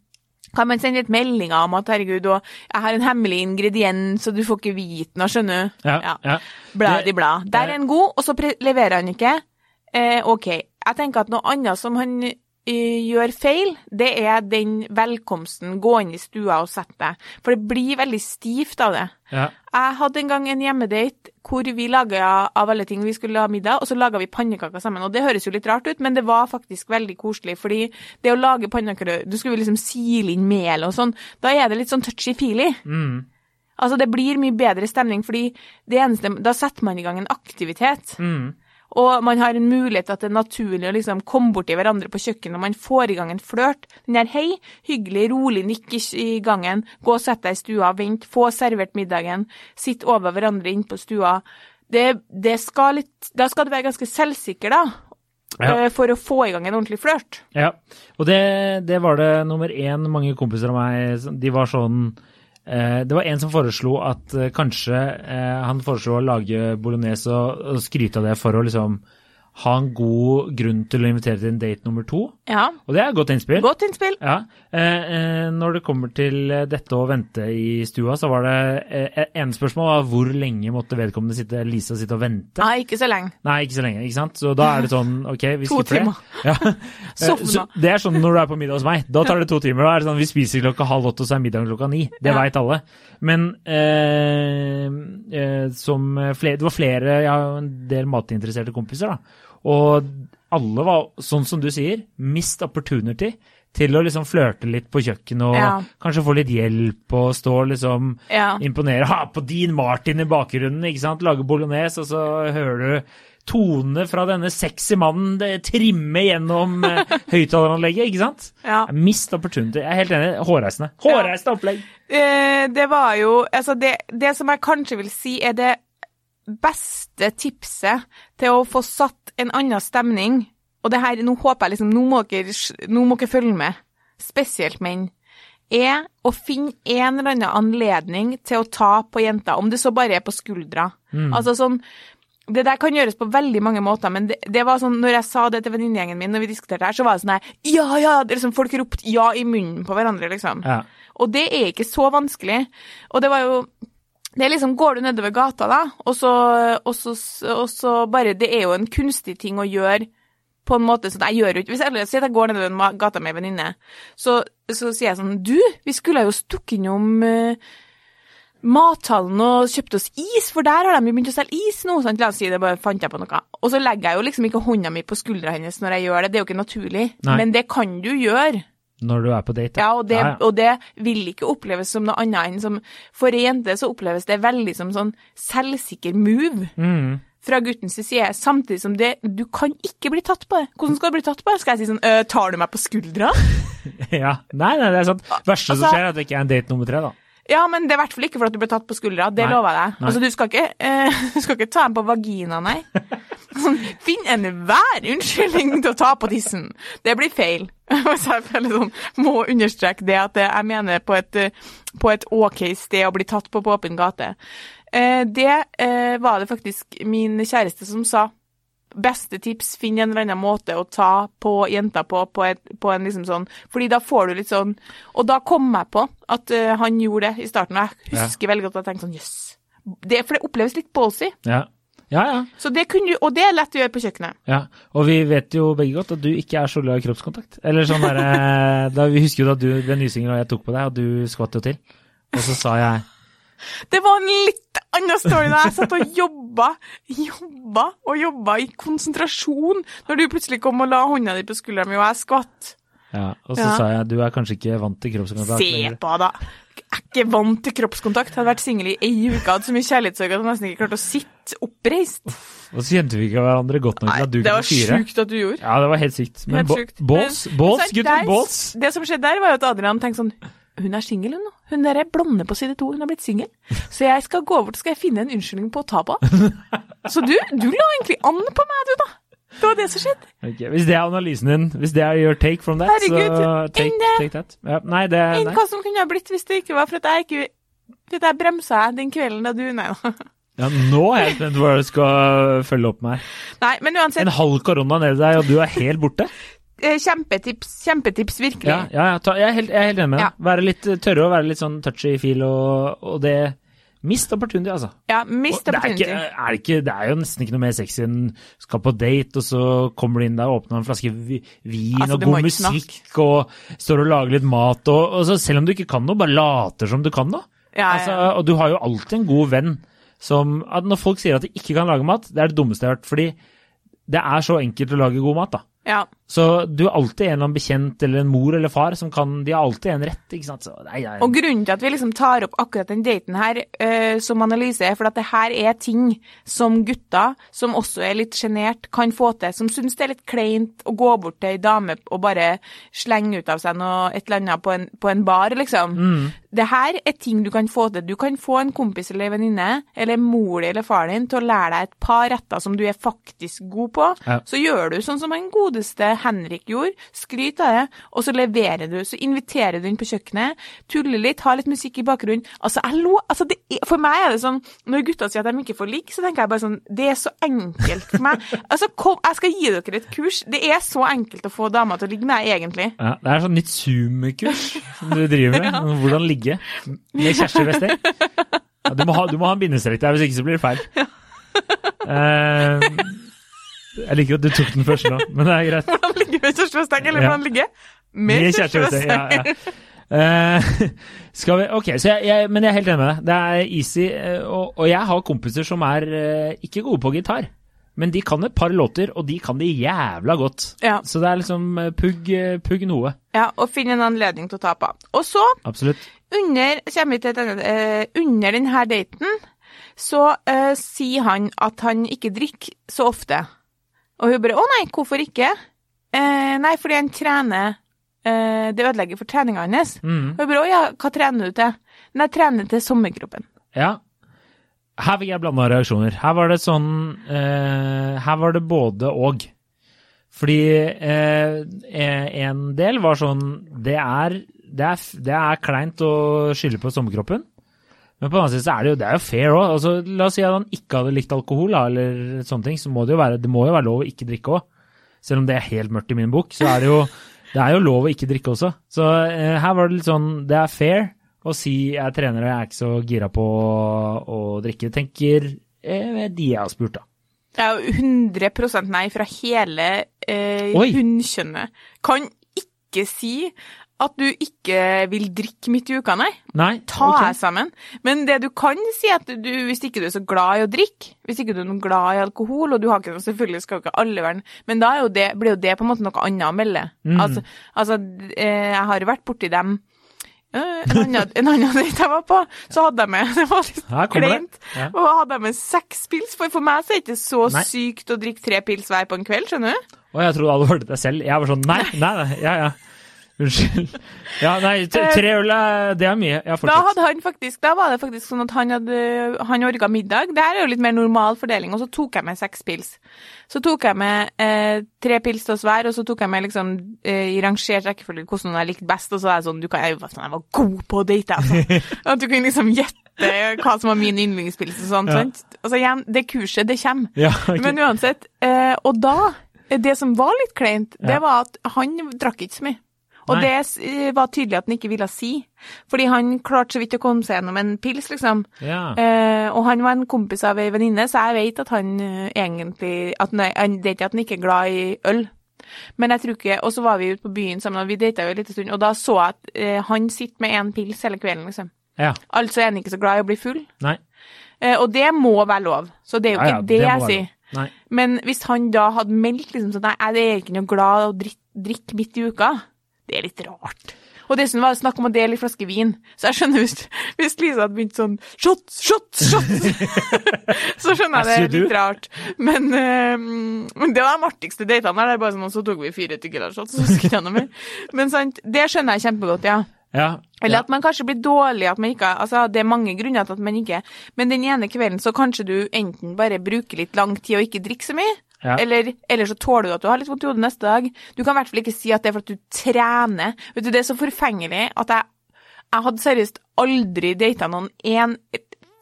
kan man sende litt meldinger om at herregud, og jeg har en hemmelig ingrediens, og du får ikke vite noe, skjønner du? Ja, ja. Blad Det- i blad. Der er han god, og så leverer han ikke. Eh, OK. Jeg tenker at noe annet som han gjør feil, det er den velkomsten. Gå inn i stua og sett deg. For det blir veldig stivt av det. Ja. Jeg hadde en gang en hjemmedate hvor vi laga av alle ting vi skulle ha middag, og så laga vi pannekaker sammen. Og det høres jo litt rart ut, men det var faktisk veldig koselig. Fordi det å lage pannekaker Du skulle liksom sile inn mel og sånn. Da er det litt sånn touchy-feely. Mm. Altså, det blir mye bedre stemning, fordi det eneste Da setter man i gang en aktivitet. Mm. Og man har en mulighet til at det er naturlig å liksom komme borti hverandre på kjøkkenet, og man får i gang en flørt. Den der hei, hyggelig, rolig nikk i, gangen, gå og sett deg i stua, vent, få servert middagen, sitt over hverandre inn på stua. Det, det skal litt Da skal du være ganske selvsikker, da. Ja. eh, For å få i gang en ordentlig flørt. Ja, og det, det var det nummer én mange kompiser av meg De var sånn Det var en som foreslo at eh, kanskje eh, Han foreslo å lage bolognese og, og skryte av det for å liksom ha en god grunn til å invitere til en date nummer to. Ja, Og det er et godt innspill. godt innspill. Ja, eh, eh, Når det kommer til eh, dette å vente i stua, så var det eh, ene spørsmål var hvor lenge måtte vedkommende sitte, Lisa sitte og vente? Nei, ikke så lenge. Nei, ikke så lenge, ikke sant? Så da er det sånn, ok, vi To skipper det. timer. Ja. Sovna. Det er sånn når du er på middag hos meg. Da tar det to timer. Da er det sånn, Vi spiser klokka halv åtte, og så er middagen klokka ni. Det Ja. veit alle. Men eh, eh, som flere, det var flere Jeg har en del matinteresserte kompiser, da. Og alle var, sånn som du sier, mist opportunity til å liksom flørte litt på kjøkkenet og Ja. kanskje få litt hjelp og stå og liksom Ja. imponere. Ha på din Martin i bakgrunnen, ikke sant? Lage bolognese, og så hører du tonene fra denne sexy mannen det trimme gjennom eh, høyttaleranlegget, ikke sant? Ja. Mist opportunity. Jeg er helt enig. Hårreisende. Hårreisende opplegg! Eh, det var jo Altså, det, det som jeg kanskje vil si er det beste tipset til å få satt en annen stemning Og det her, nå håper jeg liksom Nå må dere, nå må dere følge med. Spesielt menn. Er å finne en eller annen anledning til å ta på jenta, om det så bare er på skuldra. Altså sånn det der kan gjøres på veldig mange måter, men det, det var sånn, når jeg sa det til venninnegjengen min, når vi diskuterte her, så var det sånn her Ja, ja! Det liksom, folk ropte ja i munnen på hverandre, liksom. Ja. Og det er ikke så vanskelig. Og det var jo det er liksom, Går du nedover gata, da, og så, og, så, og så bare Det er jo en kunstig ting å gjøre på en måte sånn Jeg gjør jo ikke Hvis jeg, jeg går nedover gata med ei venninne, så, så sier jeg sånn Du, vi skulle jo stukket innom uh, mathallen og kjøpt oss is, for der har de begynt å selge is nå. Sant? La oss si det, bare fant jeg på noe. Og så legger jeg jo liksom ikke hånda mi på skuldra hennes når jeg gjør det, det er jo ikke naturlig. Nei. Men det kan du gjøre. Når du er på date. Ja, og det, Ja, ja. og det vil ikke oppleves som noe annet enn som For ei jente så oppleves det veldig som sånn selvsikker move Mm. fra guttens side, samtidig som det Du kan ikke bli tatt på det. Hvordan skal du bli tatt på det? Skal jeg si sånn «Øh, Tar du meg på skuldra? ja. Nei, nei, det er sant. Verste som Altså- skjer, er at det ikke er en date nummer tre, da. Ja, men det er i hvert fall ikke for at du blir tatt på skuldra. Det Nei. lover jeg deg. Altså, du skal ikke, eh, du skal ikke ta dem på vagina, nei. Finn enhver unnskyldning til å ta på tissen. Det blir feil. Så jeg føler sånn, må understreke det at jeg mener på et, på et OK sted å bli tatt på på åpen gate. Eh, Det eh, var det faktisk min kjæreste som sa. Beste tips, finn en eller annen måte å ta på jenta på, på, et, på en liksom sånn Fordi da får du litt sånn Og da kom jeg på at eh, han gjorde det i starten, og jeg husker veldig godt at jeg tenkte sånn jøss. Det, for det oppleves litt ballsy. Ja. Ja, ja. Så det kunne du, og det er lett å gjøre på kjøkkenet. ja. Og vi vet jo begge godt at du ikke er så glad i kroppskontakt. Eller sånn der, eh, da, Vi husker jo da du ble nysinger og jeg tok på deg, og du skvatt jo til. Og så sa jeg Det var en litt annen story da jeg satt og jobba, jobba og jobba i konsentrasjon, når du plutselig kom og la hånda di på skulderen min, og jeg skvatt. ja, Og så Ja. sa jeg du er kanskje ikke vant til kroppskontakt. Se på da. Jeg er ikke vant til kroppskontakt. Jeg Hadde vært singel i ei uke, hadde så mye kjærlighetssorg at jeg nesten ikke klarte å sitte oppreist. Og så kjente vi ikke hverandre godt nok til at du det var kunne sjukt at du gjorde. Ja, det var helt sykt. Men Helt bås, så gutter, bås! Det som skjedde der, var jo at Adrian tenkte sånn Hun er singel, hun nå. Hun der er blonde på side to, hun har blitt singel. Så jeg skal gå bort skal jeg finne en unnskyldning på å ta på. Så du, du la egentlig an på meg, du, da. Det var det som skjedde. Okay, Hvis det er analysen din, hvis det er your take from that, Herregud, så take, take that. Ja, nei, det Enn hva som kunne ha blitt hvis det ikke var for at jeg ikke for at jeg bremsa den kvelden da du Nei da. Ja, nå er jeg spent på hva du skal følge opp med her. Nei, men uansett, En halv korona nedi deg, og du er helt borte? eh, kjempetips. Kjempetips, virkelig. Ja, ja, ja jeg, er helt, jeg er helt enig med deg. Være litt, tørre og være litt sånn touchy-feel, og, og det Mist opportunity, altså. Ja, mist opportunity. det, er ikke, er det, ikke, det er jo nesten ikke noe mer sexy enn skal på date, og så kommer du inn der og åpner en flaske vin Altså, og god musikk, musikk, og står og lager litt mat, og, og så selv om du ikke kan noe, bare later som du kan noe. Ja, Altså, og du har jo alltid en god venn som at Når folk sier at de ikke kan lage mat, det er det dummeste jeg har hørt. Fordi det er så enkelt å lage god mat, da. ja. Så du er alltid en eller annen bekjent eller en mor eller far som kan De har alltid en rett, ikke sant. Så, nei, nei. Og grunnen til at vi liksom tar opp akkurat den daten her uh, som analyse, er for at det her er ting som gutter, som også er litt sjenert, kan få til. Som syns det er litt kleint å gå bort til ei dame og bare slenge ut av seg noe, et eller annet på en, på en bar, liksom. Mm. Det her er ting du kan få til. Du kan få en kompis eller en venninne, eller mor eller far din, til å lære deg et par retter som du er faktisk god på. Ja. Så gjør du sånn som den godeste Henrik gjorde. Skryt av det, og så leverer du. Så inviterer du inn på kjøkkenet, tuller litt, har litt musikk i bakgrunnen. Altså, jeg lo, altså det er, For meg er det sånn Når gutta sier at de ikke får ligge, så tenker jeg bare sånn Det er så enkelt for meg. Altså, kom, jeg skal gi dere et kurs. Det er så enkelt å få damer til å ligge med, egentlig. Ja, det er sånn nytt Zoom-kurs som du driver med. om Hvordan ligge med Kjersti Westeng. Ja, du, må ha, du må ha en bindestrek der, hvis ikke så blir det feil. Eh, jeg liker at du tok den først nå, men det er greit. Hvordan ligge med Kjersti eller Ja. hvordan ligge med Kjersti ja, ja. Uh, skal vi, ok, så jeg, jeg, men jeg er helt enig med deg. Det er easy, eh, og, og jeg har kompiser som er uh, ikke gode på gitar. Men de kan et par låter, og de kan de jævla godt. Ja. Så det er liksom pugg, pugg noe. Ja, og finne en anledning til å ta på. Og så, Absolutt. under, kommer vi til denne, uh, under denne daten, så sier han at han ikke drikker så ofte. Og hun bare 'Å nei, hvorfor ikke?' Eh, nei, fordi han trener eh, Det ødelegger for treninga hans. Mm. Og hun bare 'Å ja, hva trener du til?' Nei, jeg trener til sommerkroppen. Ja. Her fikk jeg blanda reaksjoner. Her var det sånn eh, Her var det både og. Fordi eh, en del var sånn Det er, det er, det er kleint å skylde på sommerkroppen. Men på den annen side så er det jo, det er jo fair òg. Altså, la oss si at han ikke hadde likt alkohol, da, eller sånne ting, så må det jo være, det må jo være lov å ikke drikke òg. Selv om det er helt mørkt i min bok, så er det jo, det er jo lov å ikke drikke også. Så eh, her var det litt sånn Det er fair å si jeg trener og jeg er ikke så gira på å drikke. Tenker eh, de jeg har spurt, da. Det er jo 100 nei fra hele eh, hunnkjønnet. Kan ikke si at du ikke vil drikke midt i uka, nei. Nei? Ta ok. deg sammen. Men det du kan si, at du, hvis ikke du er så glad i å drikke, hvis ikke du er glad i alkohol, og du har ikke noe, selvfølgelig skal ikke alle være Men da jo det, blir jo det på en måte noe annet å melde. Mm. Altså, altså eh, jeg har vært borti dem. Eh, En annen, en annen date jeg var på, så hadde jeg med Det var litt det. kleint. Ja. Og hadde jeg med seks pils, for for meg så er det ikke så Nei. sykt å drikke tre pils hver på en kveld, skjønner du? Og jeg trodde alle var det deg selv. Jeg var sånn nei, nei, nei, ja, ja. Unnskyld. Ja, nei, tre øl er Det er mye. Ja, Da, hadde han faktisk, da var det faktisk sånn at han hadde han orga middag. Det her er jo litt mer normal fordeling. Og så tok jeg med seks pils. Så tok jeg med eh, tre pils til oss hver, og så tok jeg med liksom eh, i rangert rekkefølge hvordan jeg likte best. Og så er det sånn du kan, jeg, var god på å date, altså. At du kunne liksom gjette hva som var min yndlingspils og sånn. Ja. Altså igjen, det kurset, det kommer. Ja, okay. Men uansett. Eh, og da, eh, det som var litt kleint, det var at han drakk ikke så mye. Og Nei. det eh, var tydelig at han ikke ville si. Fordi han klarte så vidt å komme seg gjennom en pils, liksom. ja. Eh, og han var en kompis av ei venninne, så jeg vet at han eh, egentlig at han, Det er ikke at han ikke er glad i øl. Men jeg tror ikke Og så var vi ute på byen sammen, og vi data jo en liten stund, og da så jeg at eh, han sitter med én pils hele kvelden, liksom. ja. Altså er han ikke så glad i å bli full. Nei. Eh, og det må være lov. Så det er jo Ja, ja, ikke det, jeg sier. Nei. Men hvis han da hadde meldt liksom sånn Nei, jeg er ikke noe glad i å drikke, drikke midt i uka, det er litt rart. Og dessuten var det snakk om å dele en flaske vin, så jeg skjønner hvis, hvis Lisa hadde begynt sånn Shots, shots, shots! så skjønner jeg det er litt rart. Men, men det var de artigste datene der. Det er bare sånn, og så tok vi fire tequila-shots, så skulle jeg noe mer. Men sant, det skjønner jeg kjempegodt, ja. Ja. Eller ja. at man kanskje blir dårlig, at man ikke Altså, det er mange grunner til at man ikke Men den ene kvelden så kanskje du enten bare bruker litt lang tid og ikke drikker så mye, Ja. eller, eller så tåler du at du har litt vondt i hodet neste dag. Du kan i hvert fall ikke si at det er for at du trener. Vet du, det er så forfengelig at jeg Jeg hadde seriøst aldri data noen en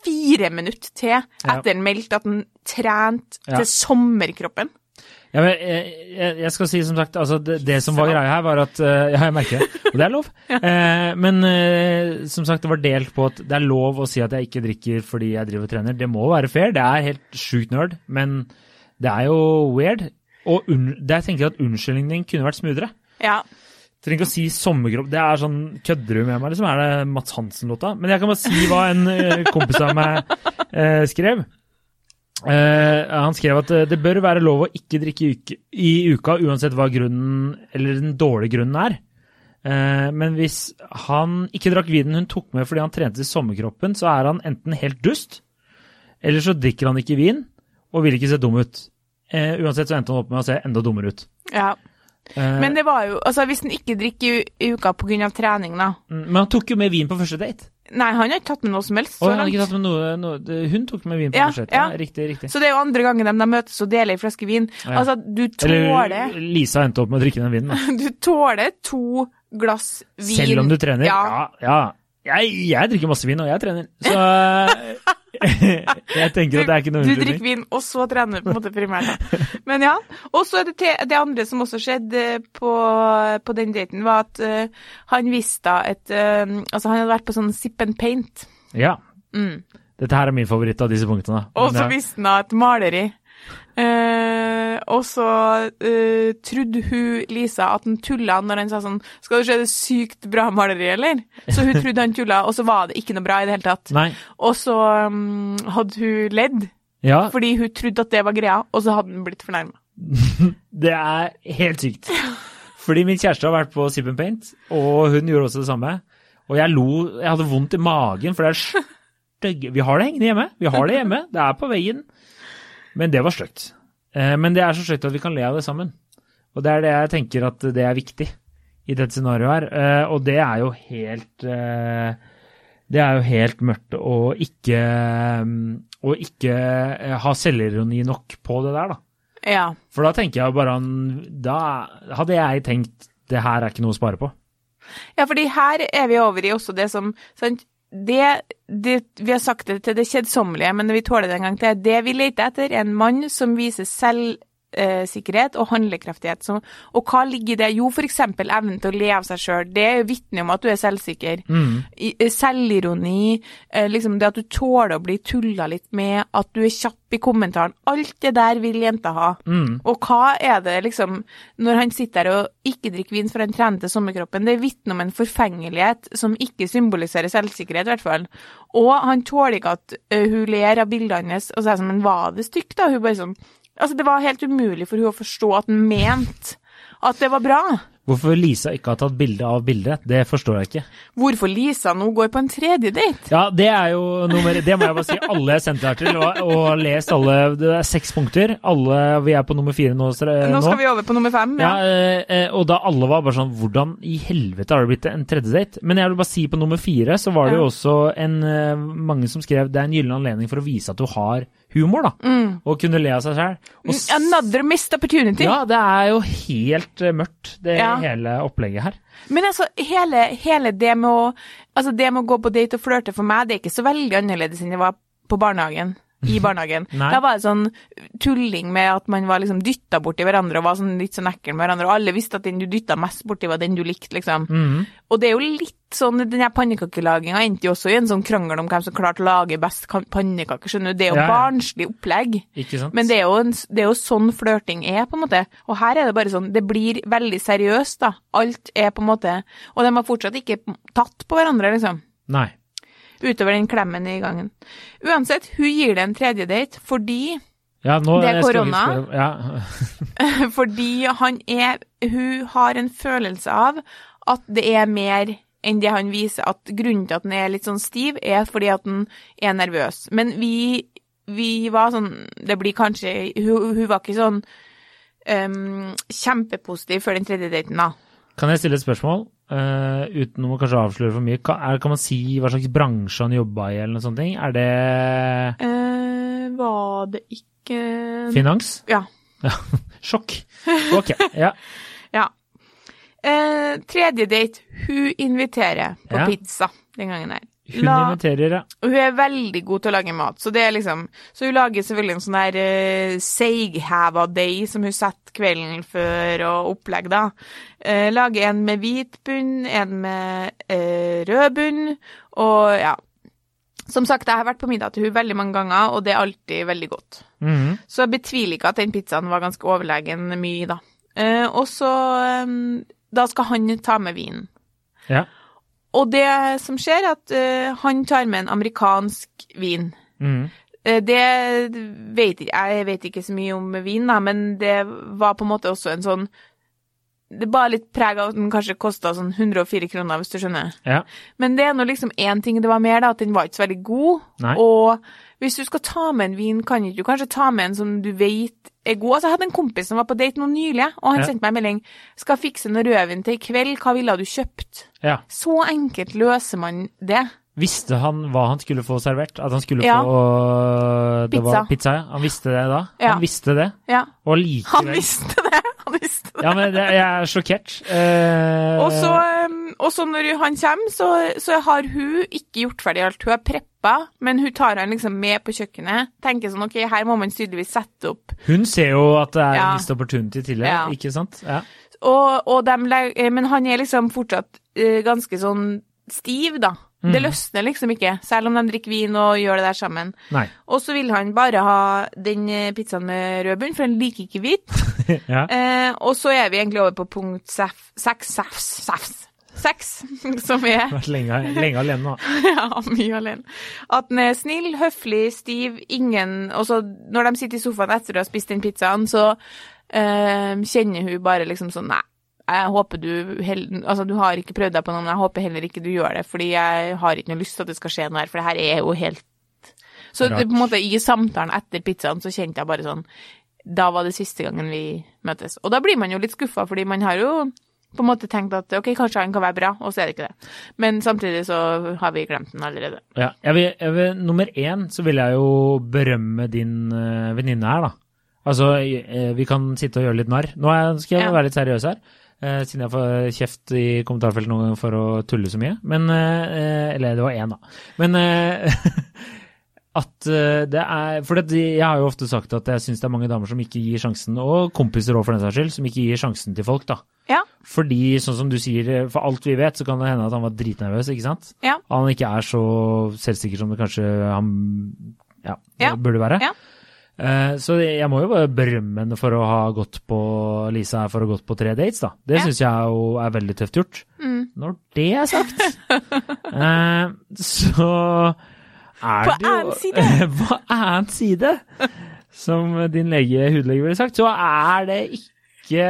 fire minutter til etter en meldt at han trente Ja. til sommerkroppen. Ja, men jeg, jeg, jeg skal si som sagt, altså det, det som var greia her, var at eh, Ja, jeg merker det, og det er lov. Eh, men eh, som sagt, det var delt på at det er lov å si at jeg ikke drikker fordi jeg driver og trener. Det må være fair, det er helt sjukt nerd, men det er jo weird. Og jeg tenker at unnskyldningen din kunne vært smoothere. Ja. Trenger ikke å si sommerkropp. Det er sånn Kødder du med meg, liksom? Er det Mats Hansen-låta? Men jeg kan bare si hva en eh, kompis av meg eh, skrev. Eh, han skrev at eh, det bør være lov å ikke drikke i, uke, i uka, uansett hva grunnen eller den dårlige grunnen er. Eh, men hvis han ikke drakk vinen hun tok med fordi han trente i sommerkroppen, så er han enten helt dust, eller så drikker han ikke vin og vil ikke se dum ut. Eh, uansett så endte han opp med å se enda dummere ut. ja. Eh, Men det var jo Altså, hvis han ikke drikker i, uka pga. trening, da mm, men han tok jo med vin på første date. Nei, han har ikke tatt med noe som helst. Å, så han har ikke tatt med noe, noe Hun tok med vin på Ja, første date. Ja, ja. riktig, riktig. Så det er jo andre gangen de, de møtes og deler en flaske vin. Ja. Altså, du tåler Eller Lisa endte opp med å drikke den vinen. Da. Du tåler to glass vin. Selv om du trener? Ja. Ja. ja. Jeg, jeg drikker masse vin, og jeg trener. Så jeg tenker at det er ikke noe Du drikker vin, og så trener du på en måte primært. Da. Men ja. Og så er det, det andre som også skjedde på, på den daten, var at uh, han visste at uh, Altså, han hadde vært på sånn sip and paint. Ja. Mm. Dette her er min favoritt av disse punktene. Og så visste han et maleri. Og så uh, trodde hun, Lisa, at han tulla når han sa sånn 'Skal du se det sykt bra maleriet, eller?' Så hun trodde han tulla, og så var det ikke noe bra i det hele tatt. Nei. Og så um, hadde hun ledd, Ja, fordi hun trodde at det var greia, og så hadde hun blitt fornærma. det er helt sykt. Fordi min kjæreste har vært på Sip and Paint, og hun gjorde også det samme. Og jeg lo Jeg hadde vondt i magen, for det er stygge Vi har det hengende hjemme. Vi har det hjemme. Det er på veggen. Men det var stygt. Eh, Men det er så stygt at vi kan le av det sammen. Og det er det jeg tenker at det er viktig i dette scenarioet her. Eh, Og det er jo helt eh, Det er jo helt mørkt å ikke mm, Å ikke ha selvironi nok på det der, da. Ja. For da tenker jeg bare han Da hadde jeg tenkt det her er ikke noe å spare på. ja, fordi her er vi over i også det som sant? Det, det, vi har sagt det til det kjedsommelige, men vi tåler det en gang til. Det vi leter etter, er en mann som viser selvsikkerhet og handlekraftighet. Så, og hva ligger i det? Jo, f.eks. evnen til å le av seg sjøl. Det er jo vitne om at du er selvsikker. I- eh, Selvironi, eh, liksom det at du tåler å bli tulla litt med, at du er kjapp i kommentaren. Alt det der vil jenta ha. Og hva er det liksom Når han sitter der og ikke drikker vin for han trener til sommerkroppen, det vitner om en forfengelighet som ikke symboliserer selvsikkerhet, i hvert fall. Og han tåler ikke at eh, hun ler av bildene hennes, og så er det som en var det stygt, da? Hun bare sånn Altså, det var helt umulig for hun å forstå at han mente at det var bra. Hvorfor Lisa ikke har tatt bilde av bildet, det forstår jeg ikke. Hvorfor Lisa nå går på en tredje date? Ja, det er jo nummer Det må jeg bare si. Alle jeg sendte her til, og, og lest alle Det er seks punkter. Alle Vi er på nummer fire nå. så Nå skal vi over på nummer fem. Ja, Ja. eh, eh, og da alle var bare sånn Hvordan i helvete har det blitt en tredje date? Men jeg vil bare si på nummer fire så var det jo også en, eh, mange som skrev det er en gyllen anledning for å vise at du har humor, da. Mm. Og kunne le av seg sjøl. Another missed opportunity. Ja, det er jo helt eh, mørkt, det Ja. hele opplegget her. Men altså, hele, hele det med å Altså, det med å gå på date og flørte for meg, det er ikke så veldig annerledes enn det var på barnehagen. I barnehagen. Da var det sånn tulling med at man var liksom dytta borti hverandre og var sånn litt sånn ekkel med hverandre, og alle visste at den du dytta mest borti, var den du likte, liksom. Mm. Og det er jo litt sånn, den her pannekakelaginga endte jo også i en sånn krangel om hvem som klarte å lage best pannekaker, skjønner du. Det er jo Ja, ja. barnslig opplegg. Men det er, jo en, det er jo sånn flørting er, på en måte. Og her er det bare sånn, det blir veldig seriøst, da. Alt er på en måte Og de har fortsatt ikke tatt på hverandre, liksom. Nei. Utover den klemmen i gangen. Uansett, hun gir det en tredje date fordi Ja, nå Det er korona. Ja. Fordi han er Hun har en følelse av at det er mer enn det han viser. At grunnen til at han er litt sånn stiv, er fordi at han er nervøs. Men vi, vi var sånn Det blir kanskje Hun, hun var ikke sånn um, kjempepositiv før den tredje daten, da. Kan jeg stille et spørsmål? Eh, uten å kanskje avsløre for mye. Kan, er, kan man si hva slags bransje han jobba i, eller noe sånt? Er det uh, var det ikke finans? Ja. Sjokk. Ok, ja. ja. Uh, tredje date. Hun inviterer på Ja. pizza den gangen her. Hun La- inviterer, ja. Hun er veldig god til å lage mat, så det er liksom Så hun lager selvfølgelig en sånn der uh, seigheva deig som hun setter kvelden før og opplegg, da. Uh, lager en med hvit bunn, en med uh, rød bunn, og ja. Som sagt, jeg har vært på middag til hun veldig mange ganger, og det er alltid veldig godt. Mhm. Så jeg betviler ikke at den pizzaen var ganske overlegen mye, da. Uh, og så um, Da skal han ta med vinen. ja. Og det som skjer, er at uh, han tar med en amerikansk vin. Mm. Uh, det vet Jeg vet ikke så mye om vin, da, men det var på en måte også en sånn Det bar litt preg av at den kanskje kosta sånn 104 kroner, hvis du skjønner. ja. Men det er nå liksom én ting det var mer, da, at den var ikke så veldig god. Nei. Og hvis du skal ta med en vin, kan ikke du kanskje ta med en som du vet god. Altså, jeg hadde en kompis som var på date nå nylig, og han Ja. sendte meg en melding. 'Skal fikse noe rødvin til i kveld, hva ville du kjøpt?' ja. Så enkelt løser man det. Visste han hva han skulle få servert? At han skulle Ja. få det var Pizza. pizza? Ja. Han visste det da? Han visste det, Ja. og Han visste det! Han visste det. Ja, men det, jeg er sjokkert. Eh, Og så, um, når han kommer, så, så har hun ikke gjort ferdig alt. Hun har preppa, men hun tar han liksom med på kjøkkenet. Tenker sånn OK, her må man tydeligvis sette opp. Hun ser jo at det er Ja. en missed opportunity til det, Ja. ikke sant? Ja. Og, og dem eh, men han er liksom fortsatt uh, ganske sånn stiv, da. Det løsner liksom ikke, selv om de drikker vin og gjør det der sammen. Nei. Og så vil han bare ha den eh, pizzaen med rød bunn, for han liker ikke hvit. ja. Eh, og så er vi egentlig over på punkt seks, seks, sefs, seks, som er Vært lenge, lenge alene nå. ja, mye alene. At den er snill, høflig, stiv, ingen Og så når de sitter i sofaen etter å ha spist den pizzaen, så øh, kjenner hun bare liksom sånn Nei, jeg håper du heller Altså, du har ikke prøvd deg på noe, men jeg håper heller ikke du gjør det, fordi jeg har ikke noe lyst til at det skal skje noe her, for det her er jo helt Så det, på en måte i samtalen etter pizzaen så kjente jeg bare sånn Da var det siste gangen vi møtes. Og da blir man jo litt skuffa, fordi man har jo på en måte tenkt at ok, kanskje han kan være bra, og så er det ikke det. Men samtidig så har vi glemt den allerede. Ja, jeg vil, jeg vil, nummer én så vil jeg jo berømme din uh, venninne her, da. Altså, eh, vi kan sitte og gjøre litt narr. Nå skal jeg Ja. være litt seriøs her, eh, siden jeg får kjeft i kommentarfeltet noen ganger for å tulle så mye. Men Eller det var én, da. Men at eh, det er For det, jeg har jo ofte sagt at jeg syns det er mange damer som ikke gir sjansen, og kompiser òg for den saks skyld, som ikke gir sjansen til folk, da. Ja. Fordi, sånn som du sier, for alt vi vet, så kan det hende at han var dritnervøs, ikke sant? Ja. Han ikke er så selvsikker som det kanskje han ja, Ja. burde være. Ja. Eh, så jeg må jo bare berømme henne for å ha gått på Lisa for å ha gått på tre dates, da. Det Ja. syns jeg jo er veldig tøft gjort. Mm. Når det er sagt, eh, så er På det jo side. På annen side, som din lege, hudlege ville sagt, så er det ikke ikke,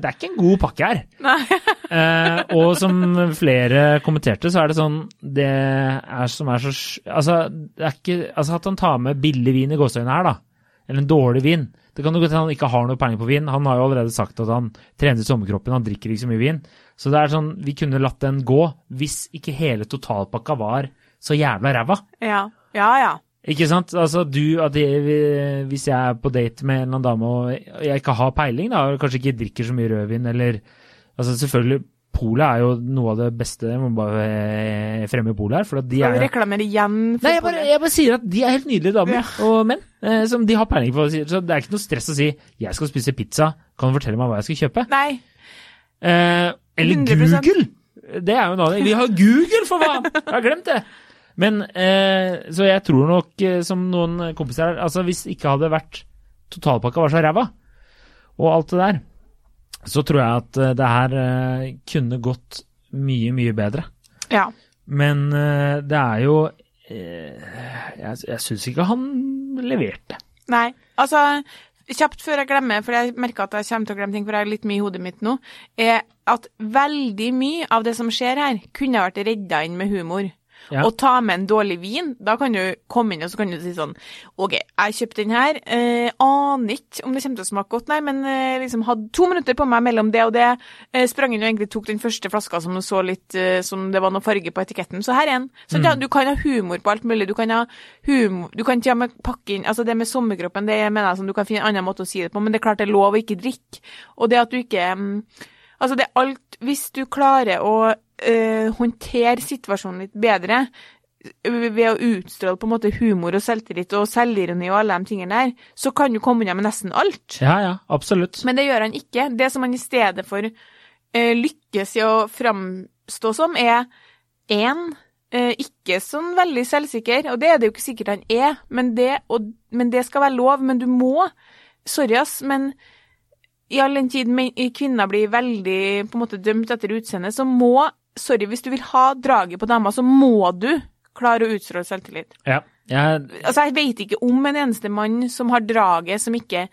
det er ikke en god pakke her. Eh, og som flere kommenterte, så er det sånn Det er som er så Altså, det er ikke, altså at han tar med billig vin i gåseøynene her, da. Eller en dårlig vin. Det kan jo godt hende han ikke har noe peiling på vin. Han har jo allerede sagt at han trener sommerkroppen, han drikker ikke så mye vin. Så det er sånn, vi kunne latt den gå hvis ikke hele totalpakka var så jævla ræva. Ja. Ja, ja. Ikke sant? Altså du, jeg, Hvis jeg er på date med en eller annen dame og jeg ikke har peiling, da, og kanskje ikke drikker så mye rødvin, eller altså Selvfølgelig, Polet er jo noe av det beste. Jeg må bare eh, fremme Polet her. for at de er... reklamere igjen? for Nei, jeg bare, jeg bare sier at de er helt nydelige damer Ja. og menn eh, som de har peiling på. Så det er ikke noe stress å si 'jeg skal spise pizza, kan du fortelle meg hva jeg skal kjøpe'? Nei. Eh, eller 100%. Google! Det er jo noe av det. Vi har Google, for faen! Jeg har glemt det! Men eh, Så jeg tror nok, eh, som noen kompiser her Altså, hvis ikke hadde vært Totalpakka var så ræva, og alt det der, så tror jeg at eh, det her eh, kunne gått mye, mye bedre. Ja. Men eh, det er jo eh, Jeg, jeg syns ikke han leverte. Nei. Altså, kjapt før jeg glemmer, for jeg merker at jeg kommer til å glemme ting, for jeg har litt mye i hodet mitt nå, er at veldig mye av det som skjer her, kunne vært redda inn med humor. Ja. Og ta med en dårlig vin, da kan du komme inn og så kan du si sånn OK, jeg kjøpte den her, eh, aner ikke om det kommer til å smake godt, nei, men eh, liksom hadde to minutter på meg mellom det og det. Eh, sprang inn og egentlig tok den første flaska som så litt eh, som det var noe farge på etiketten. Så her er den. Så ja, du kan ha humor på alt mulig. Du kan ha humor Du kan til og med pakke inn Altså det med sommerkroppen, det mener jeg sånn, du kan finne en annen måte å si det på, men det er klart det er lov å ikke drikke. Og det at du ikke mm, Altså det er alt Hvis du klarer å eh, håndtere situasjonen litt bedre ved å utstråle på en måte humor og selvtillit og selvironi og alle de tingene der, så kan du komme unna med nesten alt. Ja, ja, absolutt. Men det gjør han ikke. Det som han i stedet for uh, lykkes i å framstå som, er én uh, ikke sånn veldig selvsikker, og det er det jo ikke sikkert han er, men det, og, men det skal være lov. Men du må Sorry, ass, men i all den tid kvinner blir veldig på en måte dømt etter utseende, så må Sorry, hvis du vil ha draget på dama, så må du klare å utstråle selvtillit. Ja. Jeg, Altså, jeg vet ikke om en eneste mann som har draget, som ikke,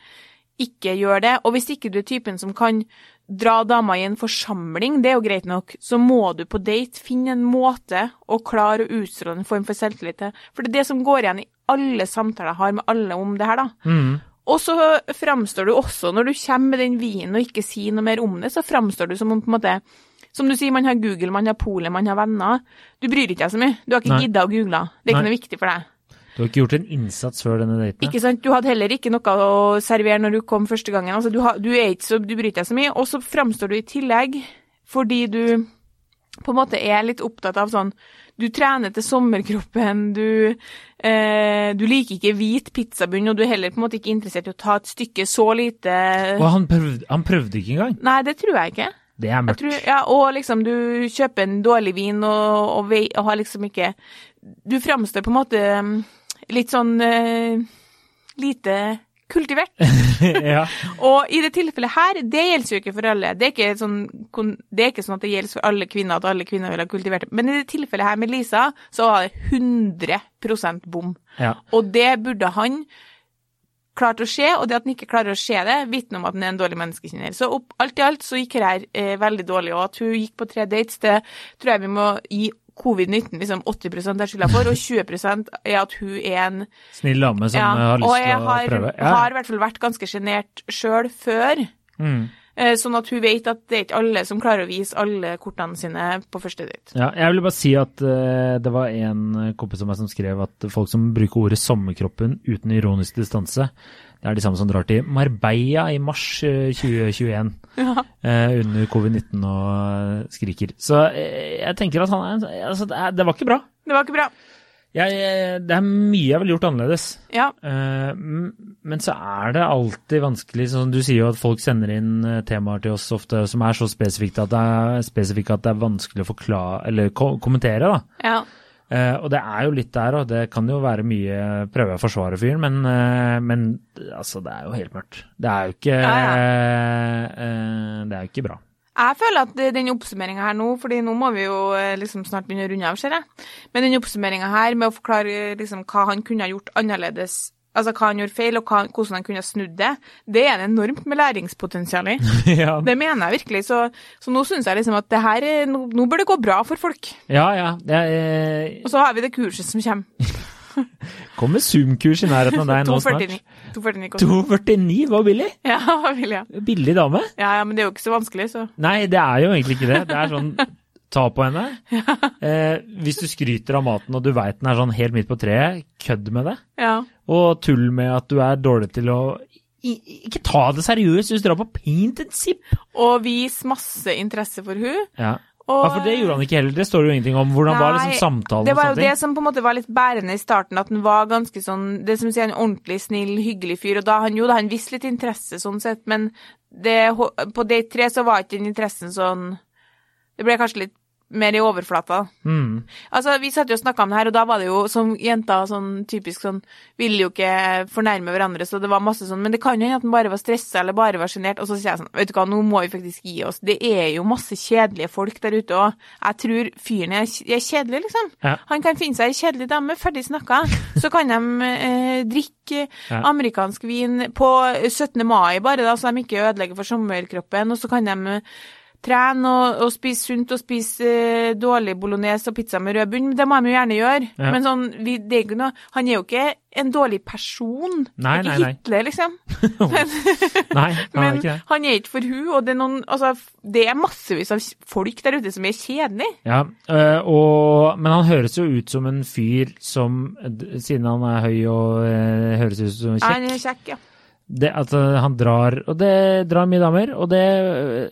ikke gjør det. Og hvis ikke du er typen som kan dra dama i en forsamling, det er jo greit nok, så må du på date finne en måte å klare å utstråle en form for selvtillit til. For det er det som går igjen i alle samtaler jeg har med alle om det her, da. mm, Og så framstår du også, når du kommer med den vinen og ikke sier noe mer om det, så framstår du som om på en måte Som du sier, man har Google, man har Polet, man har venner. Du bryr ikke deg så mye. Du har ikke gidda å google. Det er ikke Nei. noe viktig for deg. du har ikke gjort en innsats før denne daten? Ikke sant? Du hadde heller ikke noe å servere når du kom første gangen. Altså, du, har, du, er ikke så, du bryr deg så mye. Og så framstår du i tillegg fordi du på en måte er litt opptatt av sånn Du trener til sommerkroppen, du, eh, du liker ikke hvit pizzabunn, og du er heller på en måte ikke interessert i å ta et stykke så lite Og han prøvde, han prøvde ikke engang? Nei, det tror jeg ikke. Det er mørkt. tror, ja, og liksom du kjøper en dårlig vin og, og, vei, og har liksom ikke Du framstår på en måte mm, litt sånn uh, lite kultivert. ja. Og i det tilfellet her, det gjelder jo ikke for alle. Det er sånn, det er ikke sånn at det gjelder for alle kvinner at alle kvinner vil ha kultivert. Men i det tilfellet her med Lisa, så var det 100% bom. ja. Og det burde han klart å se, og det at han ikke klarer å se det, vitner om at han er en dårlig menneskekjenner. Så opp, alt i alt så gikk det her eh, veldig dårlig, og at hun gikk på tre dates, det tror jeg vi må gi covid-19 liksom 80 er skylda for, og 20 er at hun er en Snill dame som ja, har lyst til å prøve. prøve. Ja. har i hvert fall vært ganske sjenert sjøl før. Mm. Eh, Sånn at hun vet at det er ikke alle som klarer å vise alle kortene sine på første date. Ja, jeg vil bare si at eh, det var en kompis av meg som skrev at folk som bruker ordet sommerkroppen uten ironisk distanse, det er de samme som drar til Marbella i mars eh, 2021 Ja. eh, under covid-19 og eh, skriker. Så eh, jeg tenker at han er altså, det, det var ikke bra. Det var ikke bra. Jeg, jeg, det er mye jeg ville gjort annerledes. Ja. Eh, men så er det alltid vanskelig. Sånn, du sier jo at folk sender inn eh, temaer til oss ofte som er så spesifikke at det spesifikke at det er vanskelig å forklare, eller kommentere. da. ja. Uh, og det er jo litt der, og det kan jo være mye prøve å forsvare fyren, men, uh, men altså, det er jo helt mørkt. Det er jo ikke Ja, eh, Det er jo ikke bra. Jeg føler at den oppsummeringa her nå, fordi nå må vi jo eh, liksom snart begynne å runde av, ser jeg. Men den oppsummeringa her med å forklare liksom hva han kunne ha gjort annerledes altså hva han gjorde feil, og hva, hvordan han kunne ha snudd det, det er det enormt med læringspotensial i. ja. Det mener jeg virkelig. Så, så nå syns jeg liksom at det her er, nå, nå bør det gå bra for folk. ja, ja. Jeg, Og så har vi det kurset som kommer. kommer Zoom-kurs i nærheten av deg nå snart. 249. 249 koster. 249 var billig. Ja, Billig dame. Ja, ja, men det er jo ikke så vanskelig, så. Nei, det er jo egentlig ikke det. Det er sånn ta på henne. Eh, hvis du skryter av maten og du veit den er sånn helt midt på treet, kødd med det. Ja. Og tull med at du er dårlig til å Ikke ta det seriøst hvis du drar på paint and sip. Og vis masse interesse for hun. Ja. Og, ja, for det gjorde han ikke heller. Det står det jo ingenting om. Hvordan var liksom Nei, samtalen Det var jo det som på en måte var litt bærende i starten, at han var ganske sånn Det som sier en ordentlig snill, hyggelig fyr. Og da han jo da han viste litt interesse sånn sett, men det, på date tre så var ikke den interessen sånn Det ble kanskje litt mer i overflata. Mm. Altså, Vi satt jo og snakka om det her, og da var det jo som jenter sånn typisk sånn Ville jo ikke fornærme hverandre, så det var masse sånn Men det kan jo hende at han bare var stressa eller bare var sjenert. Og så sier jeg sånn Vet du hva, nå må vi faktisk gi oss. Det er jo masse kjedelige folk der ute òg. Jeg tror fyren er, kjedelig, liksom. Ja. Han kan finne seg ei kjedelig dame, ferdig snakka. Så kan de eh, drikke Ja. amerikansk vin på 17. mai bare, da, så de ikke ødelegger for sommerkroppen. Og så kan de trene og, og spise sunt og spise eh, dårlig bolognese og pizza med rød bunn. Det må de jo gjerne gjøre. Ja. Men sånn, vi, det er ikke noe, han er jo ikke en dårlig person. Nei, ikke nei, nei. Hitler, liksom. Nei, han er ikke det. han er ikke for hun, og det er noen Altså, det er massevis av folk der ute som er kjedelige. Ja, øh, og, men han høres jo ut som en fyr som, siden han er høy og øh, høres ut som Han kjekk, er kjekk, ja. Det, øh, han drar, og det drar mye damer, og det,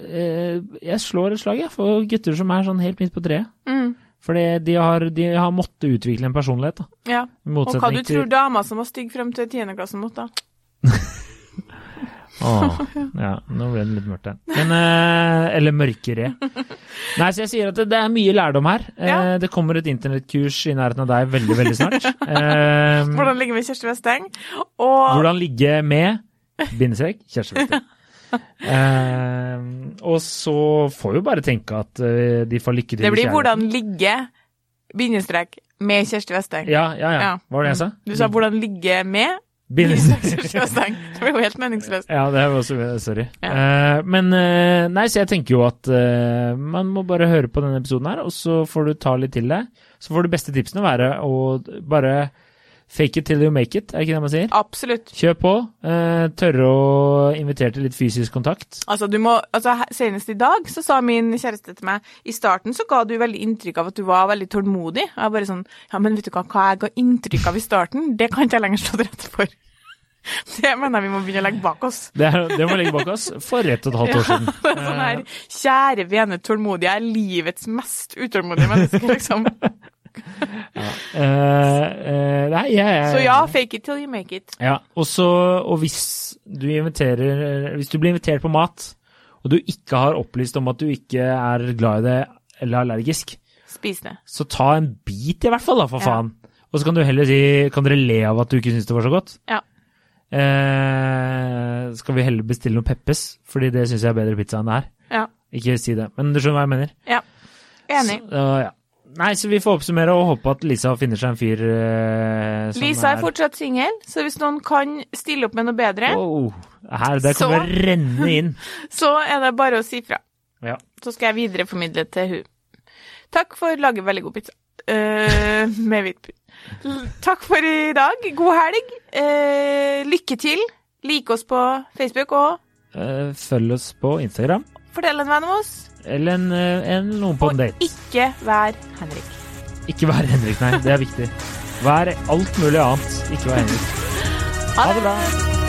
eh, jeg slår et slag jeg, for gutter som er sånn helt midt på treet. Mm, Fordi de har, de har måttet utvikle en personlighet, da. ja. Og hva du tror dama som var stygg frem til tiendeklassen måtte? Åh, ja, nå ble det litt mørkt her. Men, eh, eller mørkere. Nei, så jeg sier at det, det er mye lærdom her. Eh, Ja. Det kommer et internettkurs i nærheten av deg veldig, veldig snart. Eh, Hvordan ligger vi med Kjersti Westeng? Og Hvordan ligge med bindestrek kjærestevekter. Eh, og så får vi bare tenke at eh, de får lykke til det i blir kjærligheten. hvordan ligge, bindestrek, med Kjersti Westeng. Ja, ja, ja. Ja. Hva var det jeg sa? Du sa hvordan ligge med Bindestrek. Det blir jo helt meningsløst. Ja, det var også Sorry. Ja. Uh, men uh, Nei, så jeg tenker jo at uh, man må bare høre på denne episoden her, og så får du ta litt til deg. Så får de beste tipsene være å bare fake it till you make it, er ikke det man sier? Absolutt. Kjør på. eh, tørre å invitere til litt fysisk kontakt. Altså, du må, altså, Senest i dag så sa min kjæreste til meg I starten så ga du veldig inntrykk av at du var veldig tålmodig. Jeg var bare sånn Ja, men vet du hva, hva jeg ga inntrykk av i starten, det kan ikke jeg lenger stå til rette for. Det mener jeg vi må begynne å legge bak oss. Det, er, det må legge bak oss for ett og et halvt år siden. Er sånn her, Kjære vene tålmodige, jeg er livets mest utålmodige menneske, liksom. Eh, uh, nei, jeg, jeg, Så ja, fake it till you make it. Ja, og så, og hvis du Hvis du blir invitert på mat, og du ikke har opplyst om at du ikke er glad i det eller allergisk, Spis det. så ta en bit i hvert fall, da, for Ja. faen. Og så kan du heller si Kan dere le av at du ikke syns det var så godt? Ja. Eh, skal vi heller bestille noe Peppes, fordi det syns jeg er bedre pizza enn det her. Ja. Ikke si det, men du skjønner hva jeg mener? ja. Enig. Så, uh, ja. Nei, så vi får oppsummere og håpe at Lisa finner seg en fyr eh, som Lisa er fortsatt singel, så hvis noen kan stille opp med noe bedre, Wow. Her, det kommer Så- renne inn. så er det bare å si fra. Ja. Så skal jeg videreformidle til hun. Takk for å lage veldig god pizza. Uh, med hvitt. Takk for i dag. God helg. Uh, lykke til. Like oss på Facebook, og uh, følg oss på Instagram, fortell en venn om oss. Eller en, eh, en noen på en Og ikke vær Henrik. Ikke vær Henrik, nei. Det er viktig. Vær alt mulig annet. Ikke vær Henrik. Ha det bra.